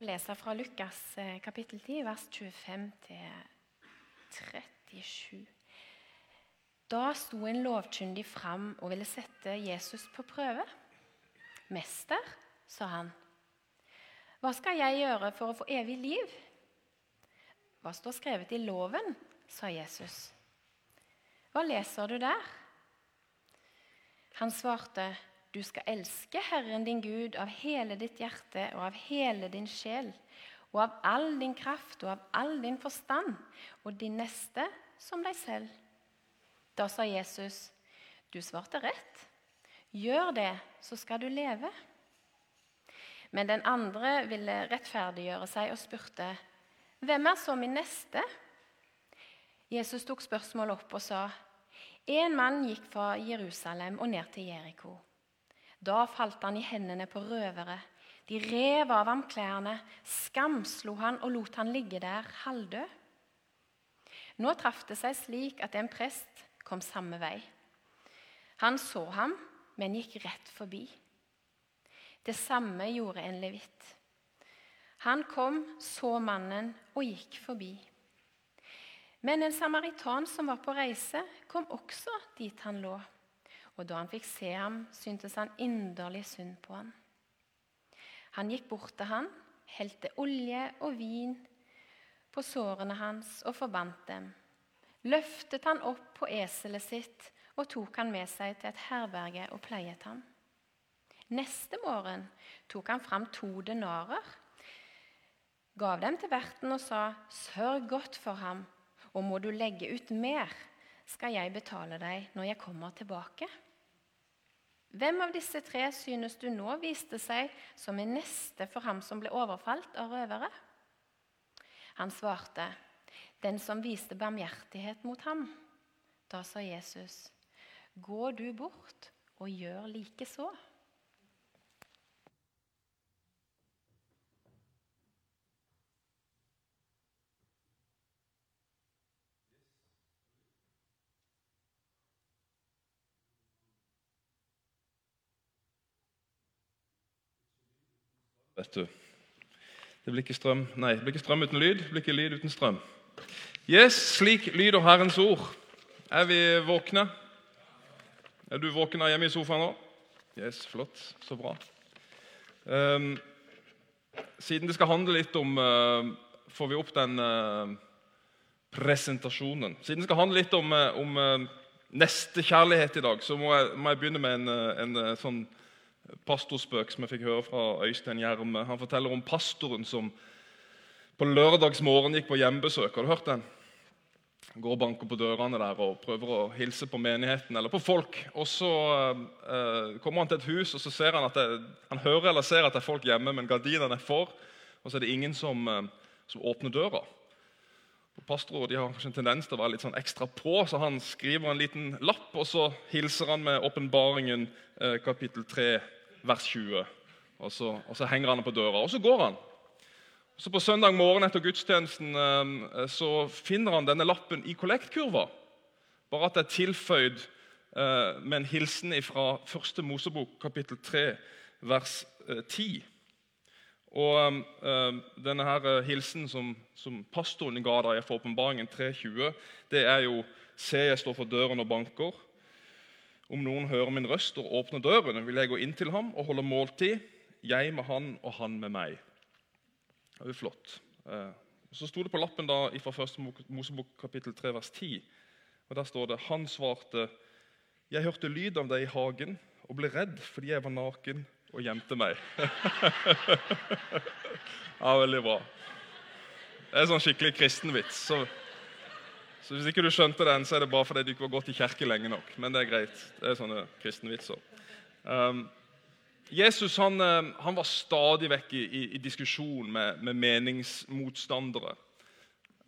lese fra Lukas eh, kapittel 10, vers 25-37. Da sto en lovkyndig fram og ville sette Jesus på prøve. 'Mester', sa han, 'hva skal jeg gjøre for å få evig liv?' 'Hva står skrevet i loven?' sa Jesus. 'Hva leser du der?' Han svarte, 'Du skal elske Herren din Gud av hele ditt hjerte og av hele din sjel' 'og av all din kraft og av all din forstand' 'og din neste som deg selv'. Da sa Jesus, 'Du svarte rett. Gjør det, så skal du leve.' Men den andre ville rettferdiggjøre seg og spurte, 'Hvem er så min neste?' Jesus tok spørsmålet opp og sa, 'En mann gikk fra Jerusalem og ned til Jeriko.' Da falt han i hendene på røvere. De rev av ham klærne, skamslo han og lot han ligge der halvdød. Nå traff det seg slik at en prest kom samme vei. Han så ham, men gikk rett forbi. Det samme gjorde en levitt. Han kom, så mannen og gikk forbi. Men en samaritan som var på reise, kom også dit han lå. Og da han fikk se ham, syntes han inderlig synd på ham. Han gikk bort til han, helte olje og vin på sårene hans og forbandt dem. Løftet han opp på eselet sitt og tok han med seg til et herberge og pleiet ham. Neste morgen tok han fram to denarer, gav dem til verten og sa, 'Sørg godt for ham, og må du legge ut mer, skal jeg betale deg når jeg kommer tilbake.' Hvem av disse tre synes du nå viste seg som en neste for ham som ble overfalt av røvere? Han svarte, 'Den som viste barmhjertighet mot ham.' Da sa Jesus, 'Gå du bort og gjør likeså.' Vet du. Det blir ikke strøm Nei, det blir ikke strøm uten lyd, det blir ikke lyd uten strøm. Yes, slik lyder Herrens ord. Er vi våkne? Er du våken hjemme i sofaen nå? Yes, flott. Så bra. Um, siden det skal handle litt om uh, Får vi opp den uh, presentasjonen. Siden det skal handle litt om, uh, om nestekjærlighet i dag, så må jeg, må jeg begynne med en, en sånn pastorspøk som jeg fikk høre fra Øystein Gjerme. Han forteller om pastoren som på lørdagsmorgen gikk på hjembesøk. Har du hørt den? Han Går og banker på dørene der og prøver å hilse på menigheten eller på folk. Og Så eh, kommer han til et hus og så ser han at det, han hører eller ser at det er folk hjemme, men gardinene er for, og så er det ingen som, eh, som åpner døra. Og Pastorer har kanskje en tendens til å være litt sånn ekstra på, så han skriver en liten lapp, og så hilser han med åpenbaringen eh, kapittel 3 vers 20. Og så, og så, henger han på døra, og så går han. Så På søndag morgen etter gudstjenesten eh, så finner han denne lappen i kollektkurva. Bare at det er tilføyd eh, med en hilsen fra første Mosebok, kapittel 3, vers eh, 10. Og eh, denne her eh, hilsen som, som pastoren ga deg for åpenbaringen 3.20, det er jo Se, jeg står for døren og banker. Om noen hører min røst og åpner døren, vil jeg gå inn til ham og holde måltid, jeg med han og han med meg. Det er jo flott. Eh, så sto det på lappen da fra 1. Mosebok kapittel 3, vers 10. og Der står det Han svarte, jeg hørte lyd av deg i hagen og ble redd fordi jeg var naken og gjemte meg. ja, veldig bra. Det er sånn skikkelig kristenvits. Så så Hvis ikke du skjønte den, så er det bare fordi du ikke har gått i kirke lenge nok. Men det er greit. Det er sånne kristenvitser. Um, Jesus han, eh, han, var stadig vekk i, i, i diskusjon med, med meningsmotstandere.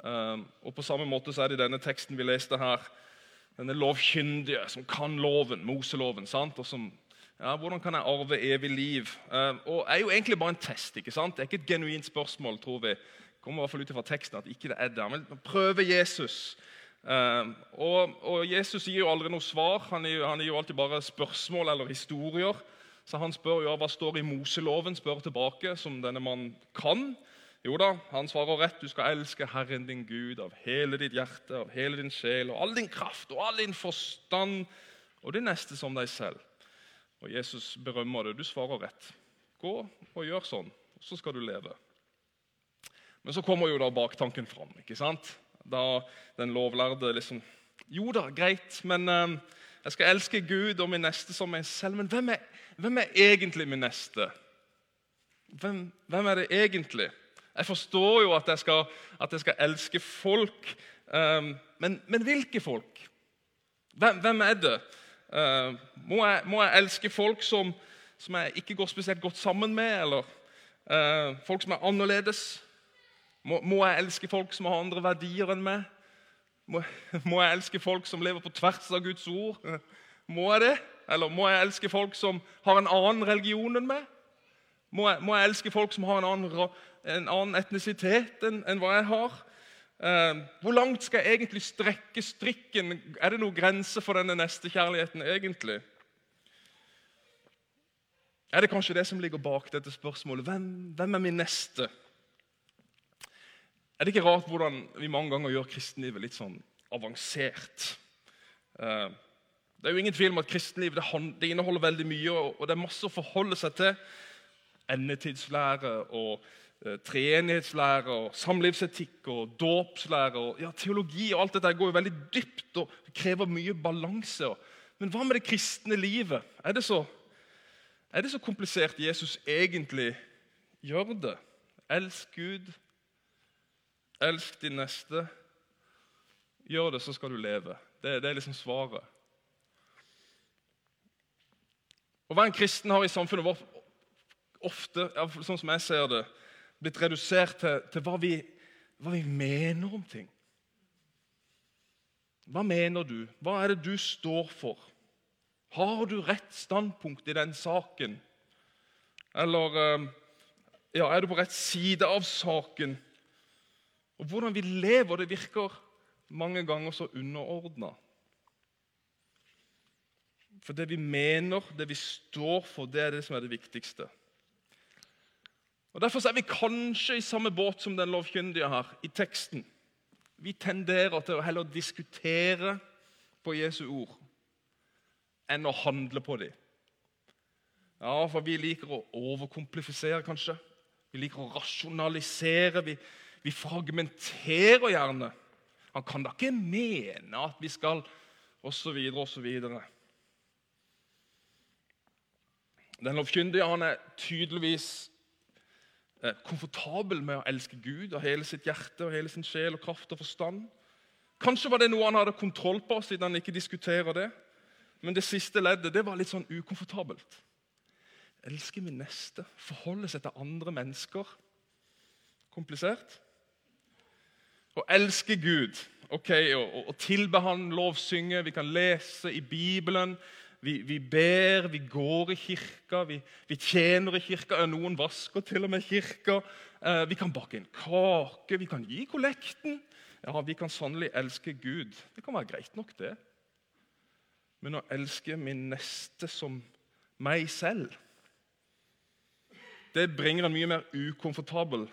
Um, og På samme måte så er det i denne teksten vi leste her, denne lovkyndige som kan loven, Moseloven. sant? Og som, ja, Hvordan kan jeg arve evig liv? Um, og er jo egentlig bare en test. ikke sant? Det er ikke et genuint spørsmål, tror vi. Det kommer i hvert fall ut fra teksten at ikke det er det. Men prøve Jesus. Uh, og, og, Jesus gir jo aldri noe svar. Han gir, han gir, jo alltid bare spørsmål eller historier Så han spør jo hva står i Moseloven, spør tilbake, som denne mannen kan. Jo da, han svarer rett. Du skal elske Herren din Gud av hele ditt hjerte, av hele din sjel, og all din kraft og all din forstand, og det neste som deg selv. Og Jesus berømmer det. Du svarer rett. Gå og gjør sånn, så skal du leve. Men så kommer jo da baktanken fram. ikke sant? Da den lovlærde liksom Jo da, greit, men uh, jeg skal elske Gud og min neste som meg selv. Men hvem er, hvem er egentlig min neste? Hvem, hvem er det egentlig? Jeg forstår jo at jeg skal, at jeg skal elske folk, um, men, men, hvilke folk? Hvem, hvem er det? Uh, må, jeg, må, jeg, elske folk som, som, jeg ikke går spesielt godt sammen med, eller uh, folk som er annerledes? Må, må, jeg elske folk som har andre verdier enn meg? Må, må jeg elske folk som lever på tvers av Guds ord? Må jeg det? Eller må jeg elske folk som har en annen religion enn meg? Må jeg, må jeg elske folk som har en annen, en annen etnisitet enn, enn, hva jeg har? Eh, hvor langt skal jeg egentlig strekke strikken? Er det noen grense for denne nestekjærligheten egentlig? Er det kanskje det som ligger bak dette spørsmålet? Hvem, hvem er min neste? Er det ikke rart hvordan vi mange ganger gjør kristenlivet litt sånn avansert? Eh, det er jo ingen tvil om at kristenliv det, inneholder veldig mye, og det er masse å forholde seg til endetidslære og eh, treenighetslære og samlivsetikk og dåpslære og ja, teologi og alt dette går jo veldig dypt og krever mye balanse. Men hva med det kristne livet? Er det så, er det så komplisert Jesus egentlig gjør det? Elsk Gud, elsk din neste. Gjør det, så skal du leve. Det, det er liksom svaret. Å være en kristen har i samfunnet vårt ofte, sånn som jeg ser det, blitt redusert til, til hva, vi, hva, vi, mener om ting. Hva mener du? Hva er det du står for? Har du rett standpunkt i den saken? Eller eh, ja, er du på rett side av saken? Og Hvordan vi lever, det virker mange ganger så underordna. For det vi mener, det vi står for, det er det som er det viktigste. Og Derfor er vi kanskje i samme båt som den lovkyndige her, i teksten. Vi tenderer til å heller diskutere på Jesu ord enn å handle på dem. Ja, for vi liker å overkomplifisere, kanskje. Vi liker å rasjonalisere. Vi, vi fragmenterer gjerne. Han kan da ikke mene at vi skal osv. osv. Den lovkyndige han er tydeligvis Eh, komfortabel med å elske Gud av hele sitt hjerte og hele sin sjel og kraft og forstand. Kanskje var det noe han hadde kontroll på, siden han ikke diskuterer det. Men det siste leddet det var litt sånn ukomfortabelt. Elske min neste, forholde seg til andre mennesker. Komplisert. Å elske Gud, ok, å tilbe Han, lovsynge, vi kan lese i Bibelen, vi, vi, ber, vi går i kirka, vi, vi, tjener i kirka. Noen vasker til og med kirka. Eh, vi kan bake en kake, vi kan gi kollekten. Ja, Vi kan sannelig elske Gud. Det kan være greit nok, det. Men å elske min neste som meg selv Det bringer en mye mer ukomfortabel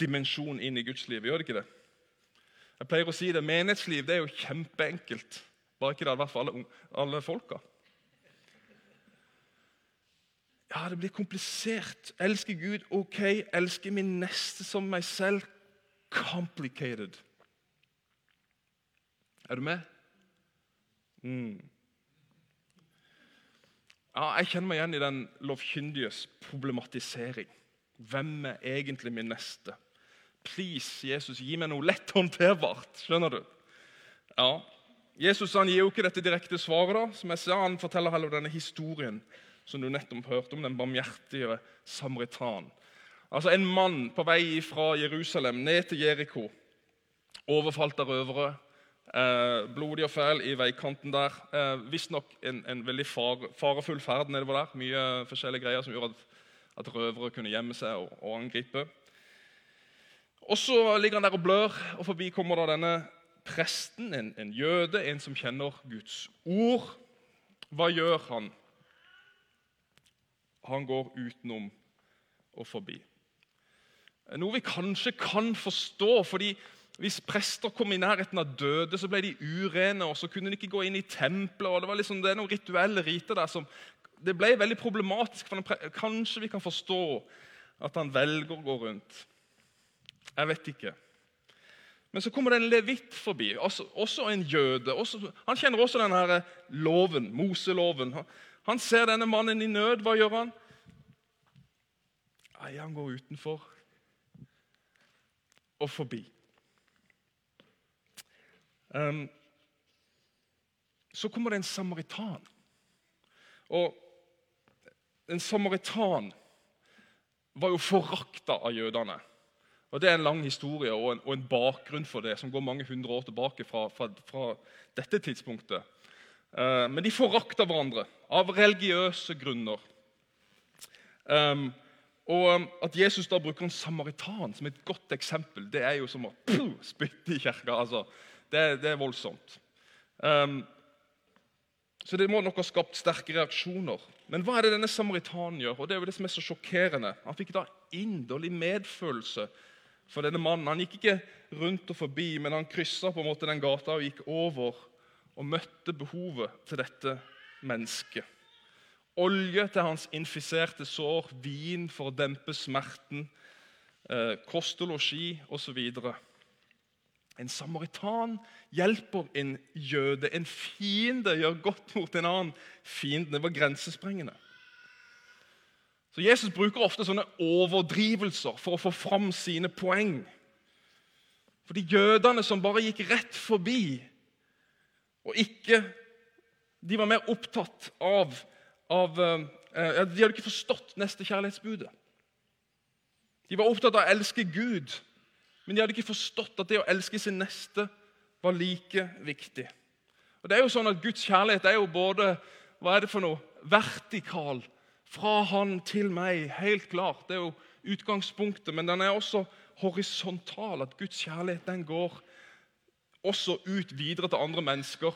dimensjon inn i Guds liv. Gjør det ikke det? Jeg pleier å si det, Menighetsliv det er jo kjempeenkelt. Bare ikke det hadde vært for alle, alle folka. Ja, det blir komplisert. Elsker Gud, ok. Elsker min neste som meg selv. Complicated. Er du med? Mm. Ja, jeg kjenner meg igjen i den lovkyndiges problematisering. Hvem er egentlig min neste? Please, Jesus, gi meg noe lett håndterbart. Skjønner du? Ja, Jesus han gir jo ikke dette direkte svaret. da, som jeg sa, Han forteller heller denne historien som du nettopp hørte om, den barmhjertige samaritan. Altså En mann på vei fra Jerusalem ned til Jeriko, overfalt av røvere. Eh, blodig og fæl i veikanten der. Eh, Visstnok en, en veldig far, farefull ferd nedover der. Mye forskjellige greier som gjorde at, at røvere kunne gjemme seg og, og angripe. Og Så ligger han der og blør, og forbi kommer da denne presten, en, en jøde, en som kjenner Guds ord, hva gjør han? han går utenom og forbi. Noe vi kanskje kan forstå, fordi hvis prester kom i nærheten av døde, så ble de urene, og så kunne de ikke gå inn i tempelet. og Det var liksom, det er noen rituelle riter der som Det ble veldig problematisk. for Kanskje vi kan forstå at han velger å gå rundt. Jeg vet ikke. Men så kommer det en levitt forbi, også, også en jøde. Også, han kjenner også denne loven, Moseloven. Han, han ser denne mannen i nød. Hva gjør han? Nei, Han går utenfor og forbi. Um, så kommer det en samaritan. Og en samaritan var jo forakta av jødene. Og Det er en lang historie og en, og en, bakgrunn for det som går mange hundre år tilbake fra, fra, fra dette tidspunktet. Eh, men de forakta hverandre av religiøse grunner. Um, og um, At Jesus da bruker en samaritan som et godt eksempel, det er jo som å spytte i kirka. Altså, det, det, er voldsomt. Um, så det må nok ha skapt sterke reaksjoner. Men hva er det denne samaritanen gjør? Og det er jo det som er så sjokkerende. Han fikk da inderlig medfølelse for denne mannen. Han gikk ikke rundt og forbi, men han kryssa på en måte den gata og gikk over og møtte behovet til dette mennesket. Olje til hans infiserte sår, vin for å dempe smerten, eh, kost og losji osv. En samaritan hjelper en jøde. En fiende gjør godt mot en annen fiende. Det var grensesprengende. Så Jesus bruker ofte sånne overdrivelser for å få fram sine poeng. For de jødene som bare gikk rett forbi, og ikke De var mer opptatt av, av eh, De hadde ikke forstått nestekjærlighetsbudet. De var opptatt av å elske Gud men de hadde ikke forstått at det å elske sin neste var like viktig. Og det er jo sånn at Guds kjærlighet er jo både hva er det for noe, vertikal, fra han til meg, helt klart. Det er jo utgangspunktet, men den er også horisontal. At Guds kjærlighet den går også ut videre til andre mennesker.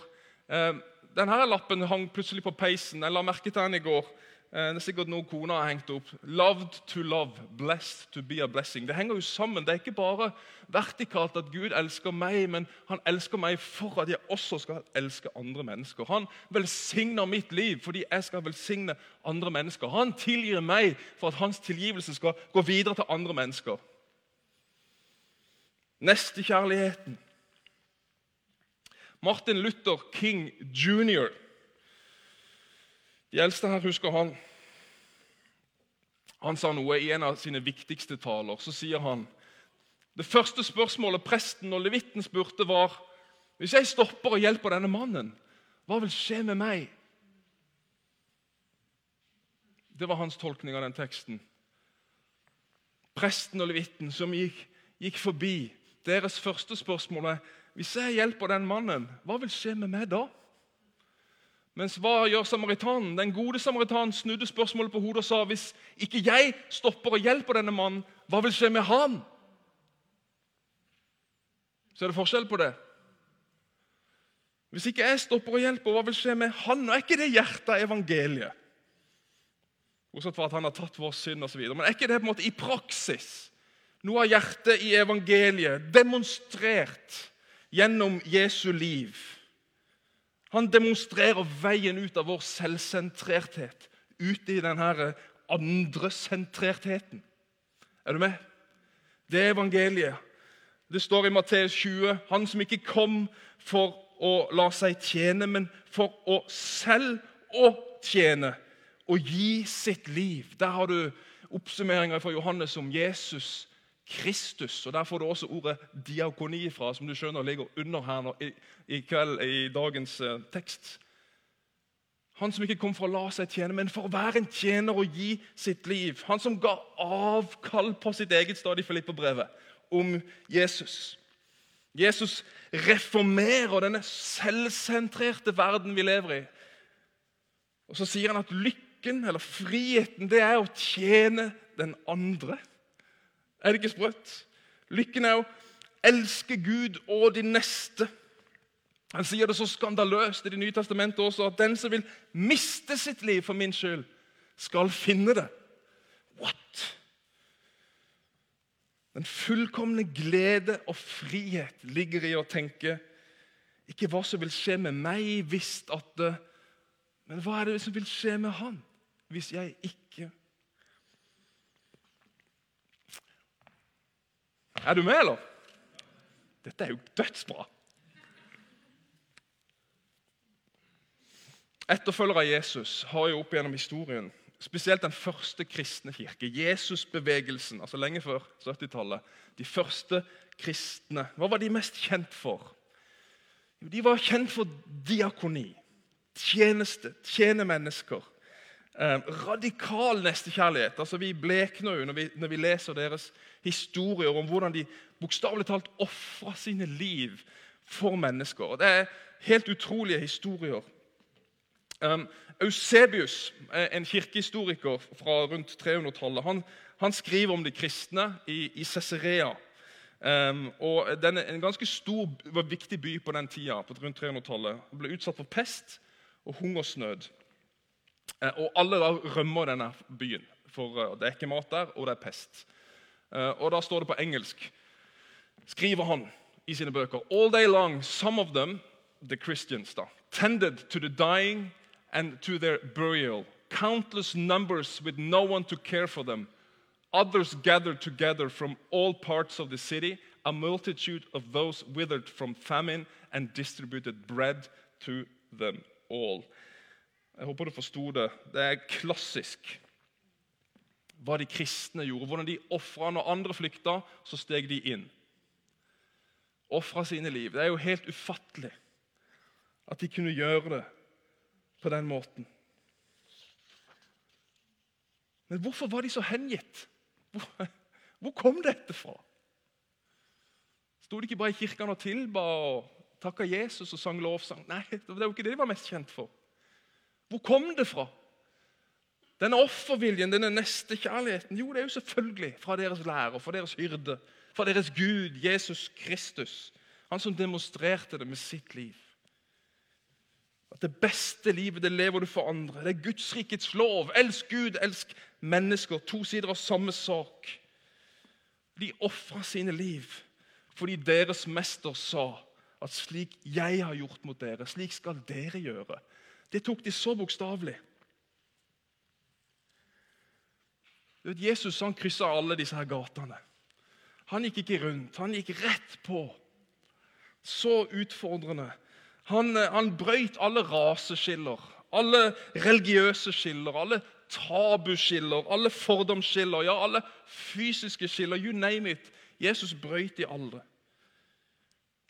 Eh, denne lappen hang plutselig på peisen. Jeg la merke til den i går. Eh, det er sikkert noe kona har hengt opp. 'Loved to love, blessed to be a blessing'. Det henger jo sammen. Det er ikke bare vertikalt at Gud elsker meg, men han elsker meg for at jeg også skal elske andre mennesker. Han velsigner mitt liv fordi jeg skal velsigne andre mennesker. Han tilgir meg for at hans tilgivelse skal gå videre til andre mennesker. Nestekjærligheten. Martin Luther King jr. De eldste her husker han. Han sa noe i en av sine viktigste taler. Så sier han Det første spørsmålet presten og levitten spurte, var Hvis jeg stopper og hjelper denne mannen, hva vil skje med meg? Det var hans tolkning av den teksten. Presten og levitten som gikk, gikk forbi. Deres første spørsmål er hvis jeg hjelper den mannen, hva vil skje med meg da? Mens hva gjør samaritanen? Den gode samaritanen snudde spørsmålet på hodet og sa hvis ikke jeg stopper og hjelper denne mannen, hva vil skje med han? Så er det forskjell på det. Hvis ikke jeg stopper og hjelper, hva vil skje med han? Og Er ikke det hjertet av evangeliet? Bortsett fra at han har tatt vår synd osv. Men er ikke det på en måte i praksis noe av hjertet i evangeliet demonstrert gjennom Jesu liv? Han demonstrerer veien ut av vår selvsentrerthet, ut i denne andresentrertheten. Er du med? Det er evangeliet. Det står i Matteus 20 han som ikke kom for å la seg tjene, men for å selv å tjene og gi sitt liv. Der har du oppsummeringa fra Johannes om Jesus Kristus. og Der får du også ordet diakoni fra, som du skjønner ligger under her i, i, kveld i dagens eh, tekst. Han som ikke kom for å la seg tjene, men for å være en tjener og gi sitt liv. Han som ga avkall på sitt eget stad stadig Filipperbrevet om Jesus. Jesus reformerer denne selvsentrerte verden vi lever i. Og Så sier han at lykken, eller friheten, det er å tjene den andre. Er det ikke sprøtt? Lykken er å elske Gud og de neste. Han sier det så skandaløst i Det nye testamentet også, at den som vil miste sitt liv for min skyld, skal finne det. What? Den fullkomne glede og frihet ligger i å tenke ikke hva som vil skje med meg hvis at det, Men hva er det som vil skje med han hvis jeg ikke Er du med, eller? Dette er jo dødsbra. Etterfølgere av Jesus har jo opp gjennom historien spesielt den første kristne kirke, Jesusbevegelsen, altså lenge før 70-tallet. De første kristne. Hva var de mest kjent for? Jo, de var kjent for diakoni, tjeneste, tjene mennesker. Eh, radikal nestekjærlighet. Altså, vi blekner jo når vi, når vi leser deres historier om hvordan de bokstavelig talt ofra sine liv for mennesker. Det er helt utrolige historier. Um, Eusebius, eh, en kirkehistoriker fra rundt 300-tallet, han, han, skriver om de kristne i, i Cesarea. Um, og den En ganske stor og viktig by på den tida, på rundt 300-tallet. ble utsatt for pest og hungersnød. Uh, og alle da rømmer denne byen, for uh, det er ikke mat der, og det er pest. Uh, og Da står det på engelsk, skriver han i sine bøker All day long, some of them, the Christians, da, tended to the dying and to their burial. Countless numbers with no one to care for them. Others gathered together from all parts of the city, a multitude of those withered from famine, and distributed bread to them all. Jeg håper du forsto det. Det er klassisk hva de kristne gjorde. Hvordan de ofra når andre flykta, så steg de inn. Ofra sine liv. Det er jo helt ufattelig at de kunne gjøre det på den måten. Men hvorfor var de så hengitt? Hvor, hvor kom dette fra? Sto de ikke bare i kirken og tilba og takka Jesus og sang lovsang? Nei, det var jo ikke det de var mest kjent for. Hvor kom det fra? Denne offerviljen, denne nestekjærligheten? Jo, det er jo selvfølgelig fra deres lærer, fra deres hyrde, fra deres Gud, Jesus Kristus. Han som demonstrerte det med sitt liv. At det beste livet det lever du for andre. Det er Guds rikets lov. Elsk Gud, elsk mennesker. To sider av samme sak. De ofra sine liv fordi deres mester sa at slik jeg har gjort mot dere, slik skal dere gjøre. Det tok de så bokstavelig. Jesus han kryssa alle disse her gatene. Han gikk ikke rundt, han gikk rett på. Så utfordrende han, eh, han brøyt alle raseskiller, alle religiøse skiller, alle tabuskiller, alle fordomsskiller, ja, alle fysiske skiller. You name it. Jesus brøyt de aldre.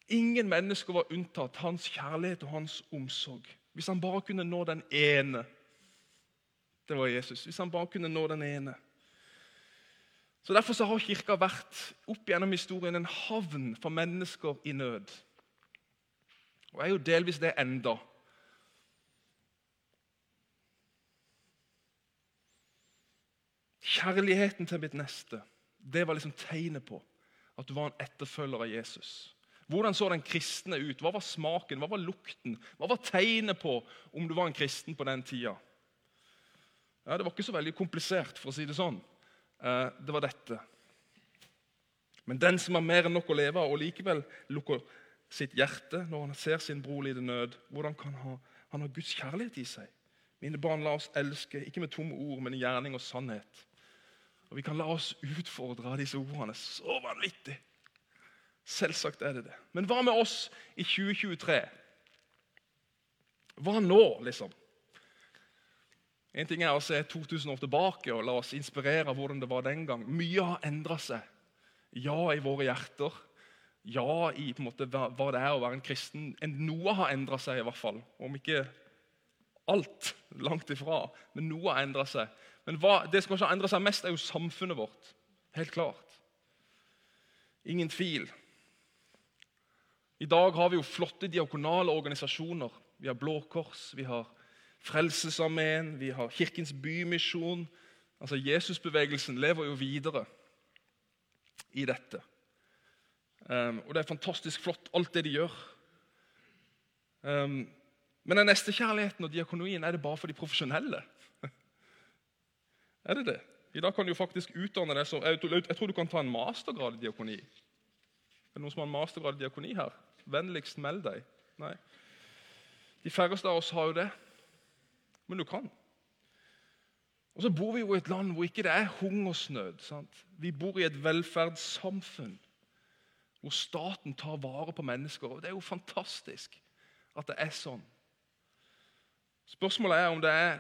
Ingen mennesker var unntatt hans kjærlighet og hans omsorg. Hvis han bare kunne nå den ene. Det var Jesus. Hvis han bare kunne nå den ene. Så Derfor så har Kirka vært opp gjennom historien en havn for mennesker i nød. Og er jo delvis det enda. Kjærligheten til mitt neste det var liksom tegnet på at du var en etterfølger av Jesus. Hvordan så den kristne ut? Hva var smaken? Hva var lukten? Hva var tegnet på om du var en kristen på den tida? Ja, det var ikke så veldig komplisert, for å si det sånn. Eh, det var dette. Men den som har mer enn nok å leve av, og likevel lukker sitt hjerte når han ser sin bror lide nød. Hvordan kan han, han ha Guds kjærlighet i seg? Mine barn, la oss elske, ikke med tomme ord, men i gjerning og sannhet. Og Vi kan la oss utfordre av disse ordene. Så vanvittig! Selvsagt er det det. Men hva med oss i 2023? Hva nå, liksom? En ting er å se 2000 år tilbake og la oss inspirere av hvordan det var den gang. Mye har endra seg. Ja, i våre hjerter ja i på en måte, hva det er å være en kristen. Noe har endra seg, i hvert fall. Om ikke alt, langt ifra. Men noe har endra seg. Men hva, det som kanskje har endra seg mest, er jo samfunnet vårt. Helt klart. Ingen tvil. I dag har vi jo flotte diakonale organisasjoner. Vi har Blå Kors, vi har Frelsesarmeen, vi har Kirkens Bymisjon. Altså Jesusbevegelsen lever jo videre i dette. Um, og det er fantastisk flott, alt det de gjør. Um, men den nestekjærligheten og diakonien er det bare for de profesjonelle. Er det det? I dag kan du jo faktisk utdanne deg så Jeg, jeg tror du kan ta en mastergrad i diakoni. Er det noen som har en mastergrad i diakoni her? Vennligst meld deg. Nei. De færreste av oss har jo det. Men du kan. Og så bor vi jo i et land hvor ikke det er hungersnød. Sant? Vi bor i et velferdssamfunn hvor staten tar vare på mennesker. og Det er jo fantastisk at det er sånn. Spørsmålet er om det er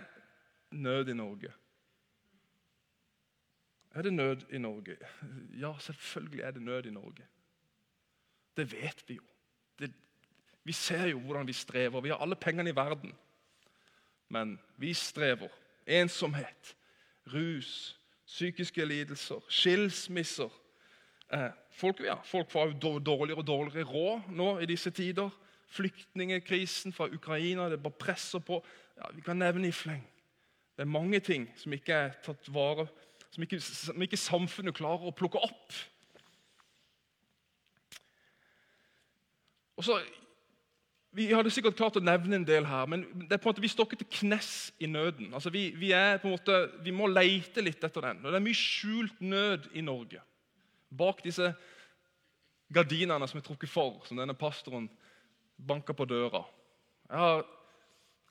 nød i Norge. Er det nød i Norge? Ja, selvfølgelig er det nød i Norge. Det vet vi jo. Det, vi ser jo hvordan vi strever. Vi har alle pengene i verden. Men vi strever. Ensomhet, rus, psykiske lidelser, skilsmisser. Eh, folk, ja, folk får jo dårligere og dårligere råd nå i disse tider. Flyktningekrisen fra Ukraina det bare presser på. Ja, vi kan nevne i fleng. Det er mange ting som ikke er tatt vare som ikke, som ikke samfunnet klarer å plukke opp. Og så, Vi hadde sikkert klart å nevne en del her, men det er på en måte, vi står ikke til knes i nøden. Altså, vi, vi, er på en måte, vi må leite litt etter den. Og Det er mye skjult nød i Norge. Bak disse gardinene som er trukket for, som denne pastoren banker på døra. Jeg har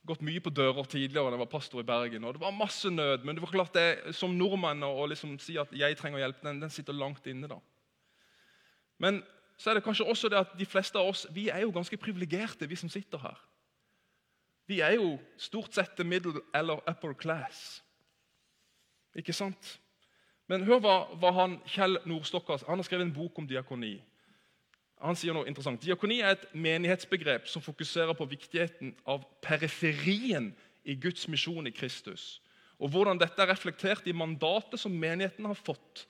gått mye på dører tidligere da jeg var pastor i Bergen. og Det var masse nød, men det var klart det, som nordmann å liksom si at jeg trenger hjelp, den, den, sitter langt inne. da. Men så er det kanskje også det at de fleste av oss vi er jo ganske privilegerte, vi som sitter her. Vi er jo stort sett middle eller upper class. Ikke sant? Men hør hva, hva han, Kjell Nordstokker han har skrevet en bok om diakoni. Han sier noe interessant. Diakoni er et menighetsbegrep som fokuserer på viktigheten av periferien i Guds misjon i Kristus. Og hvordan dette er reflektert i mandatet som menigheten har fått.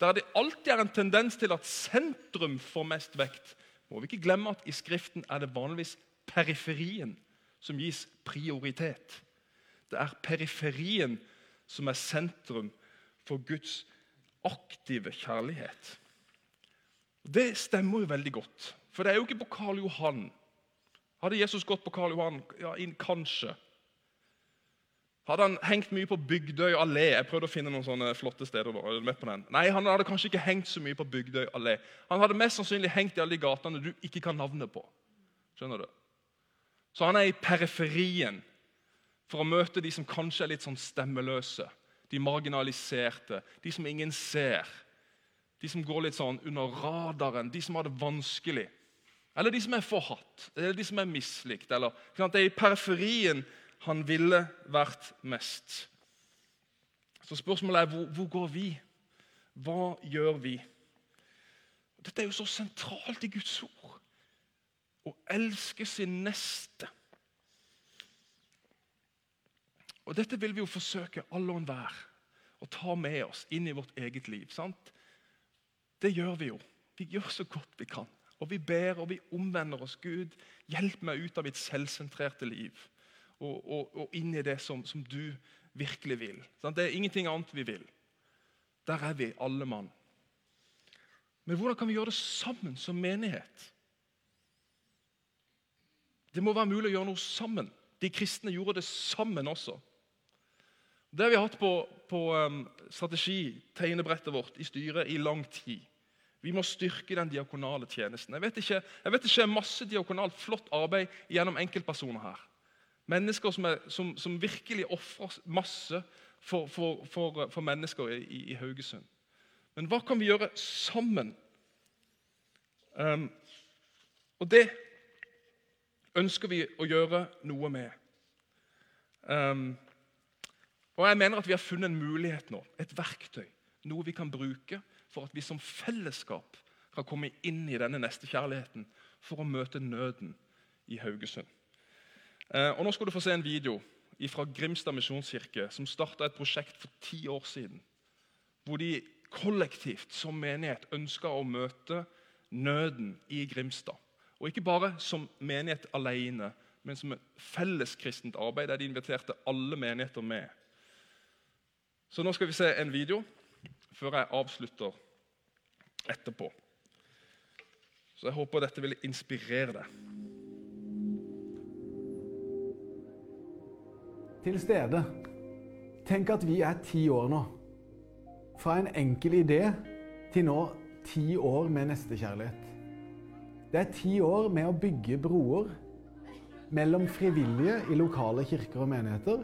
Der det alltid er en tendens til at sentrum får mest vekt, må vi ikke glemme at i Skriften er det vanligvis periferien som gis prioritet. Det er periferien som er sentrum for Guds aktive kjærlighet. Det stemmer jo veldig godt. For det er jo ikke på Karl Johan. Hadde Jesus gått på Karl Johan? Ja, kanskje. Hadde han hengt mye på Bygdøy allé? Jeg prøvde å finne noen sånne flotte steder. Er med på den? Nei, han hadde kanskje ikke hengt så mye på Bygdøy allé. Han hadde mest sannsynlig hengt i alle de gatene du ikke kan navnet på. Skjønner du? Så han er i periferien for å møte de som kanskje er litt sånn stemmeløse. De marginaliserte, de som ingen ser. De som går litt sånn under radaren, de som har det vanskelig. Eller de som er forhatt, eller de som er mislikt. Eller, det er i periferien han ville vært mest. Så spørsmålet er hvor, hvor går vi? Hva gjør vi? Dette er jo så sentralt i Guds ord. Å elske sin neste. Og Dette vil vi jo forsøke alle og enhver å ta med oss inn i vårt eget liv. sant? Det gjør vi jo. Vi gjør så godt vi kan. Og vi ber og vi omvender oss. Gud, hjelp meg ut av mitt selvsentrerte liv og, og, og inn i det som, som du virkelig vil. Det er ingenting annet vi vil. Der er vi, alle mann. Men hvordan kan vi gjøre det sammen som menighet? Det må være mulig å gjøre noe sammen. De kristne gjorde det sammen også. Det har vi hatt på, på um, strategi-tegnebrettet vårt i styret i lang tid. Vi må styrke den diakonale tjenesten. Jeg vet ikke, jeg vet skjer masse diakonalt flott arbeid gjennom enkeltpersoner her. Mennesker som, er, som, som virkelig ofrer masse for, for, for, for mennesker i, i, Haugesund. Men hva kan vi gjøre sammen? Um, og det ønsker vi å gjøre noe med. Um, og jeg mener at vi har funnet en mulighet nå, et verktøy, noe vi kan bruke for at vi som fellesskap kan komme inn i denne nestekjærligheten for å møte nøden i Haugesund. Eh, og Nå skal du få se en video fra Grimstad misjonskirke, som starta et prosjekt for ti år siden. Hvor de kollektivt som menighet ønska å møte nøden i Grimstad. Og ikke bare som menighet alene, men som et felleskristent arbeid der de inviterte alle menigheter med. Så nå skal vi se en video før jeg avslutter etterpå. Så jeg håper dette vil inspirere deg. Til stede Tenk at vi er ti år nå. Fra en enkel idé til nå ti år med nestekjærlighet. Det er ti år med å bygge broer mellom frivillige i lokale kirker og menigheter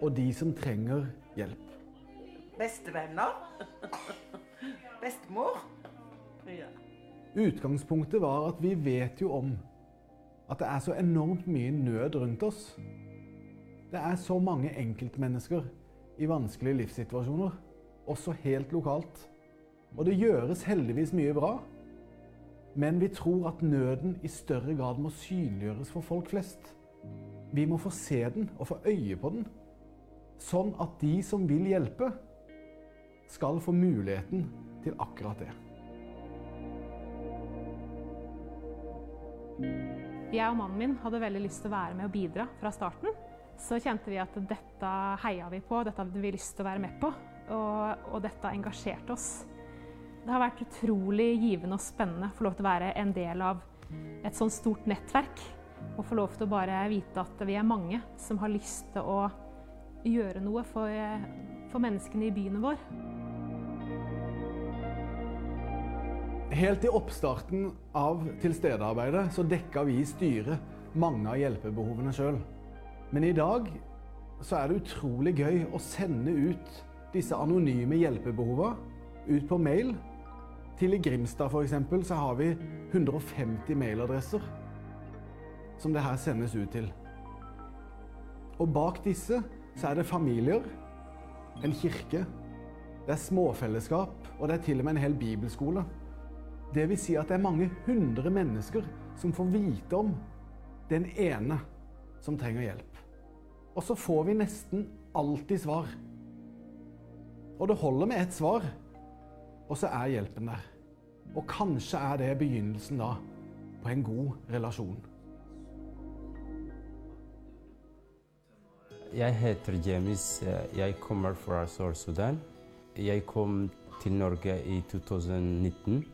og de som trenger hjelp. Bestevenner. Bestemor. Ja. Utgangspunktet var at vi vet jo om at det er så enormt mye nød rundt oss. Det er så mange enkeltmennesker i vanskelige livssituasjoner, også helt lokalt. Og det gjøres heldigvis mye bra. Men vi tror at nøden i større grad må synliggjøres for folk flest. Vi må få se den og få øye på den, sånn at de som vil hjelpe, skal få muligheten til akkurat det. Jeg og mannen min hadde veldig lyst til å være med og bidra fra starten. Så kjente vi at dette heia vi på, dette hadde vi lyst til å være med på. Og, og dette engasjerte oss. Det har vært utrolig givende og spennende å få lov til å være en del av et sånt stort nettverk. Og få lov til å bare vite at vi er mange som har lyst til å gjøre noe for, for menneskene i byene vår. Helt i oppstarten av tilstedearbeidet så dekka vi i styret mange av hjelpebehovene sjøl. Men i dag så er det utrolig gøy å sende ut disse anonyme hjelpebehova ut på mail. Til i Grimstad f.eks. så har vi 150 mailadresser som det her sendes ut til. Og bak disse så er det familier, en kirke, det er småfellesskap, og det er til og med en hel bibelskole. Det vil si at det er mange hundre mennesker som får vite om den ene som trenger hjelp. Og så får vi nesten alltid svar. Og det holder med ett svar, og så er hjelpen der. Og kanskje er det begynnelsen da på en god relasjon. Jeg heter James. Jeg kommer fra Sør-Sudan. Jeg kom til Norge i 2019.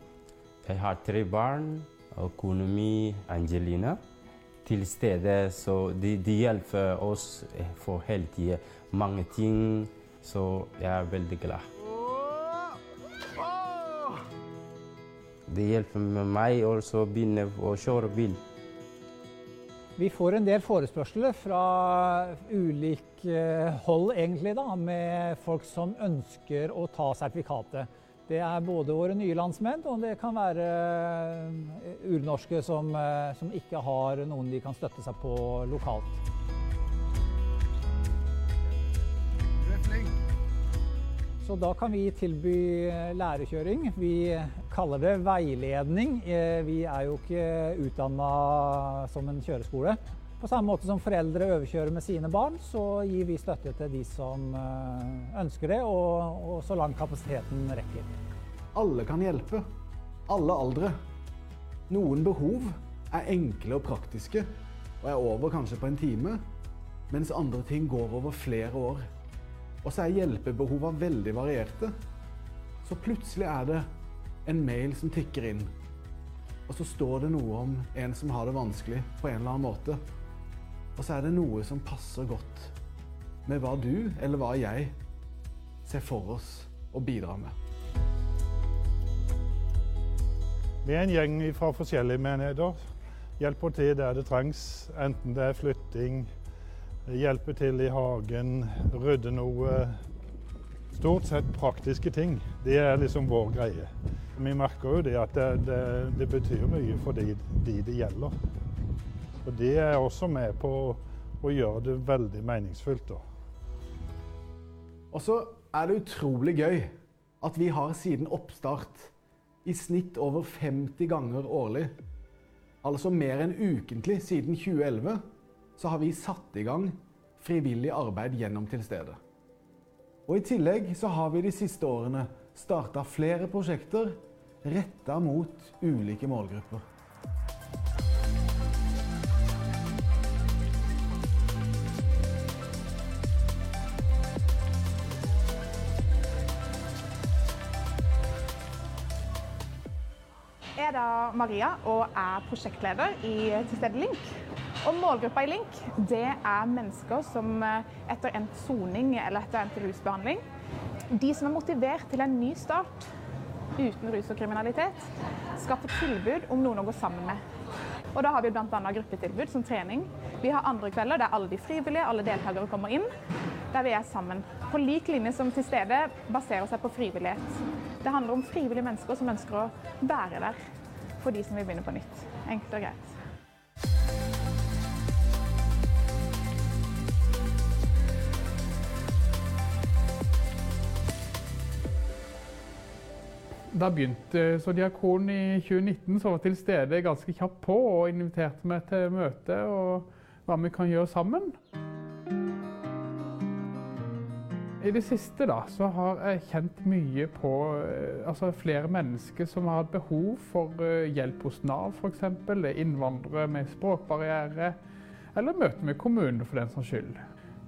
Jeg har tre barn Økonomi Angelina. Til stede, så de, de hjelper oss for hele tida. Mange ting. Så jeg er veldig glad. Det hjelper meg også å begynne å kjøre bil. Vi får en del forespørsler fra ulik hold, egentlig, da, med folk som ønsker å ta sertifikatet. Det er både våre nye landsmenn, og det kan være urnorske som, som ikke har noen de kan støtte seg på lokalt. Du er flink. Så da kan vi tilby lærekjøring. Vi kaller det veiledning. Vi er jo ikke utdanna som en kjøreskole. På samme måte som foreldre overkjører med sine barn, så gir vi støtte til de som ønsker det, og, og så langt kapasiteten rekker. Alle kan hjelpe. Alle aldre. Noen behov er enkle og praktiske og er over kanskje på en time, mens andre ting går over flere år. Og så er hjelpebehova veldig varierte. Så plutselig er det en mail som tikker inn. Og så står det noe om en som har det vanskelig på en eller annen måte. Og så er det noe som passer godt med hva du, eller hva jeg, ser for oss å bidra med. Vi er en gjeng fra forskjellige menigheter. Hjelper til der det trengs, enten det er flytting, hjelpe til i hagen, rydde noe. Stort sett praktiske ting. Det er liksom vår greie. Vi merker jo det at det, det, det betyr mye for de, de det gjelder. Og det er også med på å gjøre det veldig meningsfullt. da. Og så er det utrolig gøy at vi har siden oppstart i snitt over 50 ganger årlig, altså mer enn ukentlig siden 2011, så har vi satt i gang frivillig arbeid gjennom til stede. Og I tillegg så har vi de siste årene starta flere prosjekter retta mot ulike målgrupper. Jeg er Maria og er prosjektleder i Tilstede Link. Og Målgruppa i Link det er mennesker som eh, etter endt soning eller etter endt rusbehandling De som er motivert til en ny start uten rus og kriminalitet, skal få tilbud om noen å gå sammen med. Og Da har vi bl.a. gruppetilbud som trening. Vi har andre kvelder der alle de frivillige, alle deltakere kommer inn. Der vi er sammen. På lik linje som til stede baserer seg på frivillighet. Det handler om frivillige mennesker som ønsker å være der for de som vil begynne på nytt. Enkelt og greit. Da begynte som diakon i 2019, så var til stede ganske kjapt på og inviterte meg til møte og hva vi kan gjøre sammen. I det siste da, så har jeg kjent mye på eh, altså flere mennesker som har hatt behov for eh, hjelp hos Nav f.eks. Innvandrere med språkbarriere, eller møte med kommunen for den saks skyld.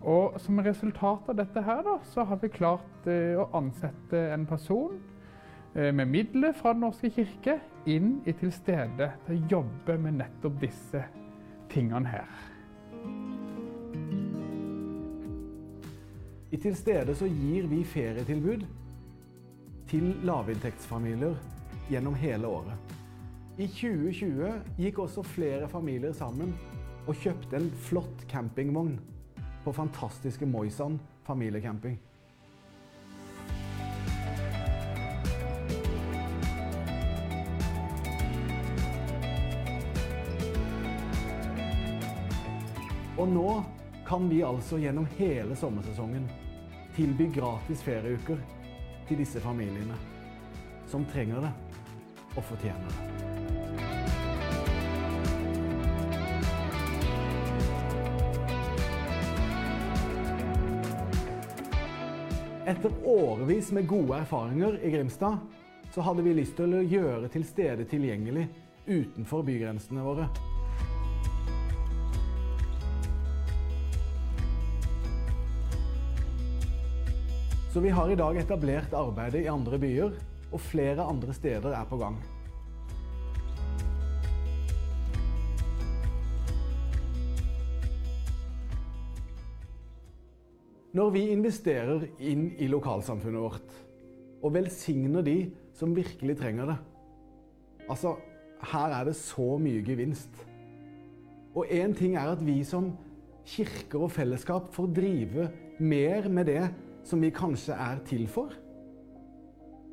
Og Som resultat av dette her da, så har vi klart eh, å ansette en person med midler fra Den norske kirke inn i tilstede til å jobbe med nettopp disse tingene her. I Tilstede så gir vi ferietilbud til lavinntektsfamilier gjennom hele året. I 2020 gikk også flere familier sammen og kjøpte en flott campingvogn på fantastiske Moisan familiecamping. Og nå kan vi altså gjennom hele sommersesongen tilby gratis ferieuker til disse familiene som trenger det og fortjener det. Etter årevis med gode erfaringer i Grimstad, så hadde vi lyst til å gjøre til stede tilgjengelig utenfor bygrensene våre. Så vi har i dag etablert arbeidet i andre byer, og flere andre steder er på gang. Når vi investerer inn i lokalsamfunnet vårt, og velsigner de som virkelig trenger det Altså, her er det så mye gevinst. Og én ting er at vi som kirker og fellesskap får drive mer med det som vi kanskje er til for.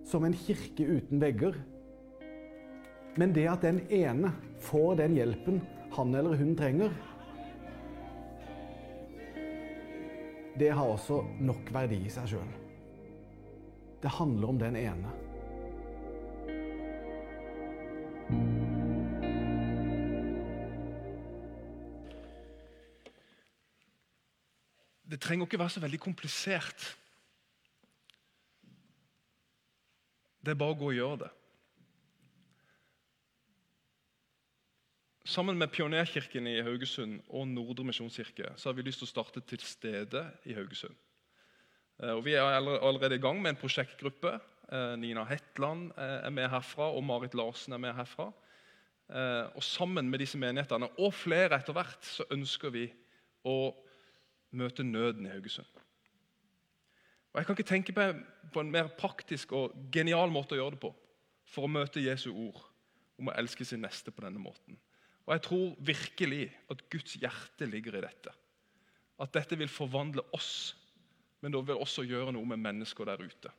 Som en kirke uten vegger. Men det at den ene får den hjelpen han eller hun trenger, det har også nok verdi i seg sjøl. Det handler om den ene. Det trenger ikke være så veldig komplisert. Det er bare å gå og gjøre det. Sammen med Pionerkirken i Haugesund og Nordre misjonskirke så har vi lyst til å starte til stede i Haugesund. Eh, og vi er allerede i gang med en prosjektgruppe. Eh, Nina Hetland eh, er med herfra, og Marit Larsen er med herfra. Og Sammen med disse menighetene og flere etter hvert så ønsker vi å møte nøden i Haugesund. Og Jeg kan ikke tenke meg på en mer praktisk og genial måte å gjøre det på for å møte Jesu ord om å elske sin neste på denne måten. Og Jeg tror virkelig at Guds hjerte ligger i dette. At dette vil forvandle oss, men det vil også gjøre noe med mennesker der ute.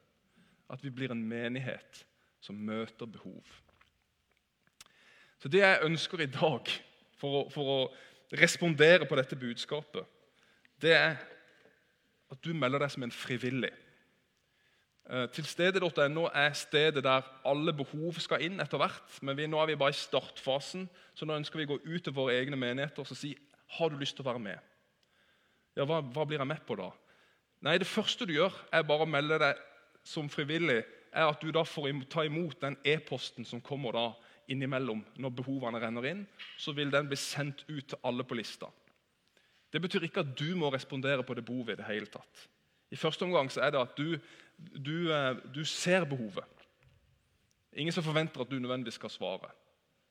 At vi blir en menighet som møter behov. Så Det jeg ønsker i dag for å, for å respondere på dette budskapet, det er at du melder deg som en frivillig. Eh, Tilstede.no er stedet der alle behov skal inn etter hvert. Men vi, nå er vi bare i startfasen, så nå ønsker vi å gå ut til våre egne menigheter og si har du lyst til å være med. Ja, hva, hva blir jeg med på da? Nei, Det første du gjør, er bare å melde deg som frivillig. er At du da får ta imot den e-posten som kommer da innimellom når behovene renner inn. Så vil den bli sendt ut til alle på lista. Det betyr ikke at du må respondere på det behovet i det hele tatt. I første omgang så er det at du, du, eh, du ser behovet. Ingen som forventer at du nødvendigvis skal svare.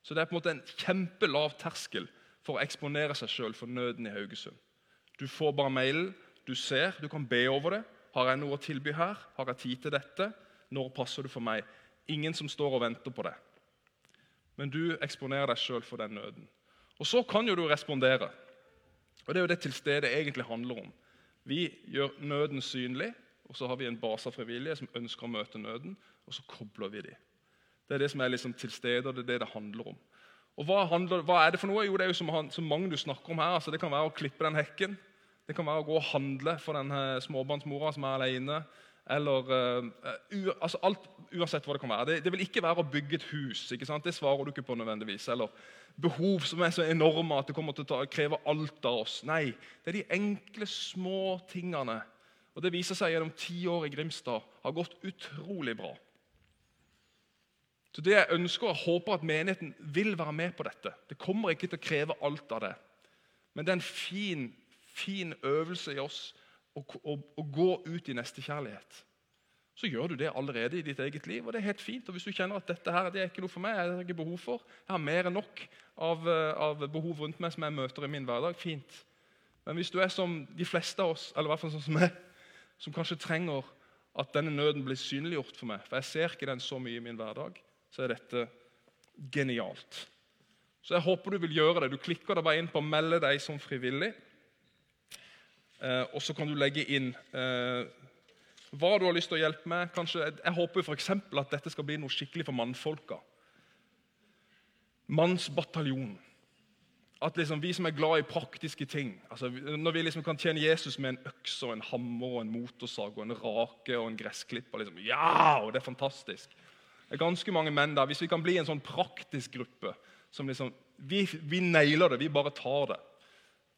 Så det er på en måte en kjempelav terskel for å eksponere seg sjøl for nøden i Haugesund. Du får bare mailen, du ser, du kan be over det. Har jeg noe å tilby her? Har jeg tid til dette? Når passer du for meg? Ingen som står og venter på det. Men du eksponerer deg sjøl for den nøden. Og så kan jo du respondere. Og Det er jo det til stede egentlig handler om. Vi gjør nøden synlig, og så har vi en base av frivillige som ønsker å møte nøden, og så kobler vi dem. Det er det som er liksom til stede, og det er det det handler om. Og hva, handler, hva, er det for noe? Jo, det er jo som, han, som Magnus snakker om her. Altså, det kan være å klippe den hekken. Det kan være å gå og handle for den småbarnsmora som er alene. Eller uh, u, altså alt, Uansett hva det kan være. Det, det, vil ikke være å bygge et hus. ikke sant? Det svarer du ikke på nødvendigvis. Eller behov som er så enorme at det kommer til å ta, kreve alt av oss. Nei, det er de enkle, små tingene. Og Det viser seg gjennom ti år i Grimstad har gått utrolig bra. Så det Jeg ønsker og håper at menigheten vil være med på dette. Det kommer ikke til å kreve alt av det. Men det er en fin, fin øvelse i oss å, å, å gå ut i nestekjærlighet. Så gjør du det allerede i ditt eget liv, og det er helt fint. Og Hvis du kjenner at dette her, det er ikke noe for meg, jeg har ikke behov for, jeg har mer enn nok av, av behov rundt meg som jeg møter i min hverdag, fint. Men hvis du er som de fleste av oss, eller i hvert fall sånn som meg, som kanskje trenger at denne nøden blir synliggjort for meg, for jeg ser ikke den så mye i min hverdag, så er dette genialt. Så jeg håper du vil gjøre det. Du klikker deg bare inn på 'melde deg som frivillig'. Eh, og så kan du legge inn eh, hva du har lyst til å hjelpe med. Kanskje, jeg, håper f.eks. at dette skal bli noe skikkelig for mannfolka. Mannsbataljonen. At liksom vi som er glad i praktiske ting altså Når vi liksom kan tjene Jesus med en øks og en hammer og en motorsag og en rake og en gressklipper liksom, Ja! Og det er fantastisk. Det er ganske mange menn der. Hvis vi kan bli en sånn praktisk gruppe som liksom, vi, vi nailer det, vi bare tar det.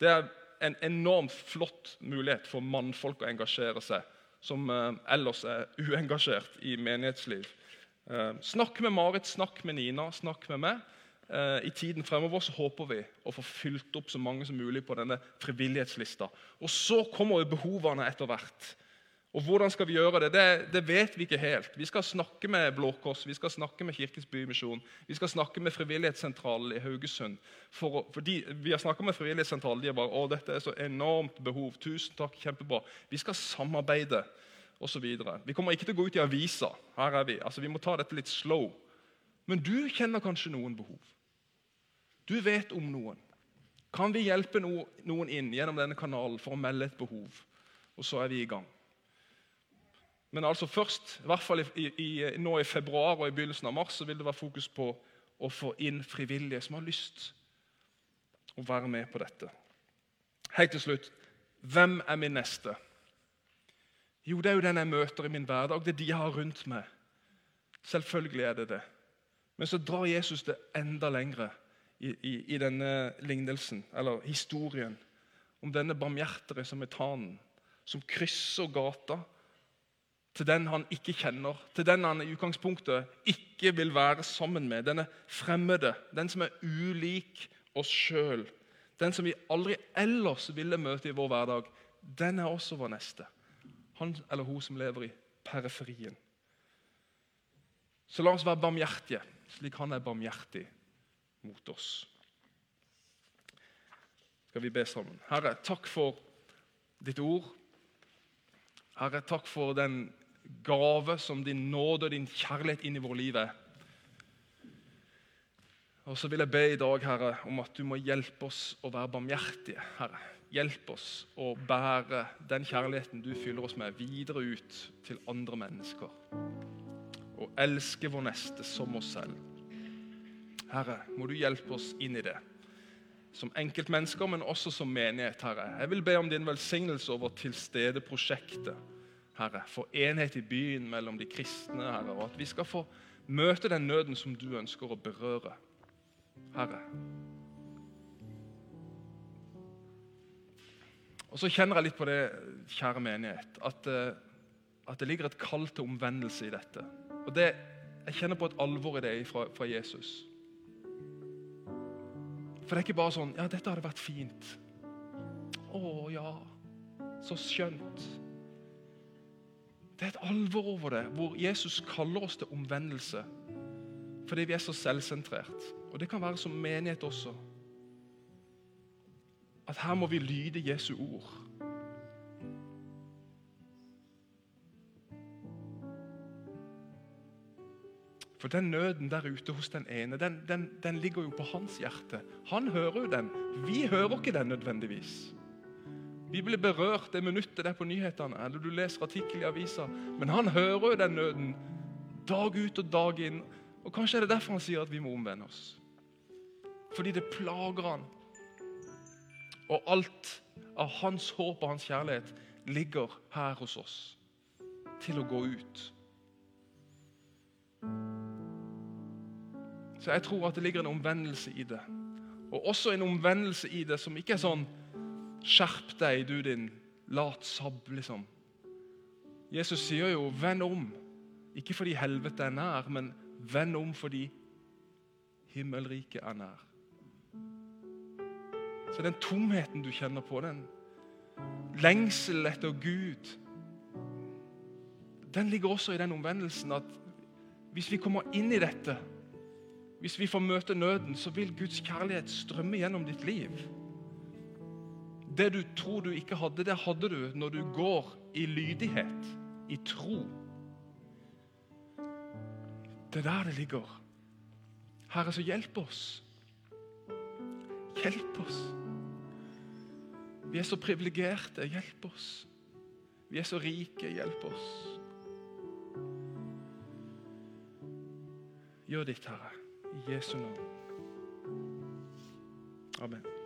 Det er en enormt flott mulighet for mannfolk å engasjere seg, som eh, ellers er uengasjert i menighetsliv. Eh, snakk med Marit, snakk med Nina, snakk med meg. Eh, I tiden fremover så håper vi å få fylt opp så mange som mulig på denne frivillighetslista. Og så kommer behovene etter hvert. Og Hvordan skal vi gjøre det? det? det? vet vi ikke helt. Vi skal snakke med Blå Kors, vi skal snakke med Kirkens Bymisjon, vi skal snakke med Frivillighetssentralen i Haugesund. For, fordi Vi har snakka med Frivillighetssentralen, de er bare å, dette er så enormt behov. Tusen takk, kjempebra. Vi skal samarbeide osv. Vi kommer ikke til å gå ut i avisa. Her er vi. Altså, Vi må ta dette litt slow. Men du kjenner kanskje noen behov. Du vet om noen. Kan vi hjelpe noen inn gjennom denne kanalen for å melde et behov? Og så er vi i gang. Men altså først, i hvert fall i, i, nå i februar og i begynnelsen av mars, så vil det være fokus på å få inn frivillige som har lyst å være med på dette. Helt til slutt hvem er min neste? Jo, det er jo den jeg møter i min hverdag. Det er de jeg har rundt meg. Selvfølgelig er det det. Men så drar Jesus det enda lengre i, i, i denne lignelsen, eller historien, om denne barmhjertige tanen, som krysser gata til den han ikke kjenner, til den han i utgangspunktet ikke vil være sammen med. Denne fremmede, den som er ulik oss sjøl. Den som vi aldri ellers ville møte i vår hverdag. Den er også vår neste. Han eller hun som lever i periferien. Så la oss være barmhjertige, slik han er barmhjertig mot oss. Skal vi be sammen? Herre, takk for ditt ord. Herre, takk for den gave som din nåde og din kjærlighet inn i vårt liv er. Og så vil jeg be i dag, Herre, om at du må hjelpe oss å være barmhjertige. Herre. Hjelp oss å bære den kjærligheten du fyller oss med, videre ut til andre mennesker. Og elske vår neste som oss selv. Herre, må du hjelpe oss inn i det. Som enkeltmennesker, men også som menighet, Herre. Jeg vil be om din velsignelse over tilstedeprosjektet. Herre, for enhet i byen mellom de kristne, Herre, og at vi skal få møte den nøden som du ønsker å berøre. Herre. Og Så kjenner jeg litt på det, kjære menighet, at, eh, at det ligger et kall til omvendelse i dette. Og det, Jeg kjenner på et alvor i det fra, fra Jesus. For det er ikke bare sånn Ja, dette hadde vært fint. Å ja, så skjønt. Det er et alvor over det, hvor Jesus kaller oss til omvendelse. Fordi vi er så selvsentrert. Og det kan være som menighet også. at her må vi lyde Jesu ord. For den nøden der ute hos den ene, den, den, den ligger jo på hans hjerte. Han hører jo den. Vi hører ikke den nødvendigvis. Vi blir berørt det minuttet det er på nyhetene, eller du leser artikkel i avisa. Men han hører jo den nøden dag ut og dag inn. Og Kanskje er det derfor han sier at vi må omvende oss. Fordi det plager han. Og alt av hans håp og hans kjærlighet ligger her hos oss til å gå ut. Så jeg tror at det ligger en omvendelse i det. Og også en omvendelse i det som ikke er sånn Skjerp deg, du din latsabb, liksom. Jesus sier jo 'venn om'. Ikke fordi helvete er nær, men venn om fordi himmelriket er nær. Så den tomheten du kjenner på, den lengsel etter Gud, den ligger også i den omvendelsen at hvis vi kommer inn i dette, hvis vi får møte nøden, så vil Guds kjærlighet strømme gjennom ditt liv. Det du tror du ikke hadde, det hadde du når du går i lydighet, i tro. Det er der det ligger. Herre, så hjelp oss. Hjelp oss. Vi er så privilegerte. Hjelp oss. Vi er så rike. Hjelp oss. Gjør ditt, Herre, i Jesu navn. Amen.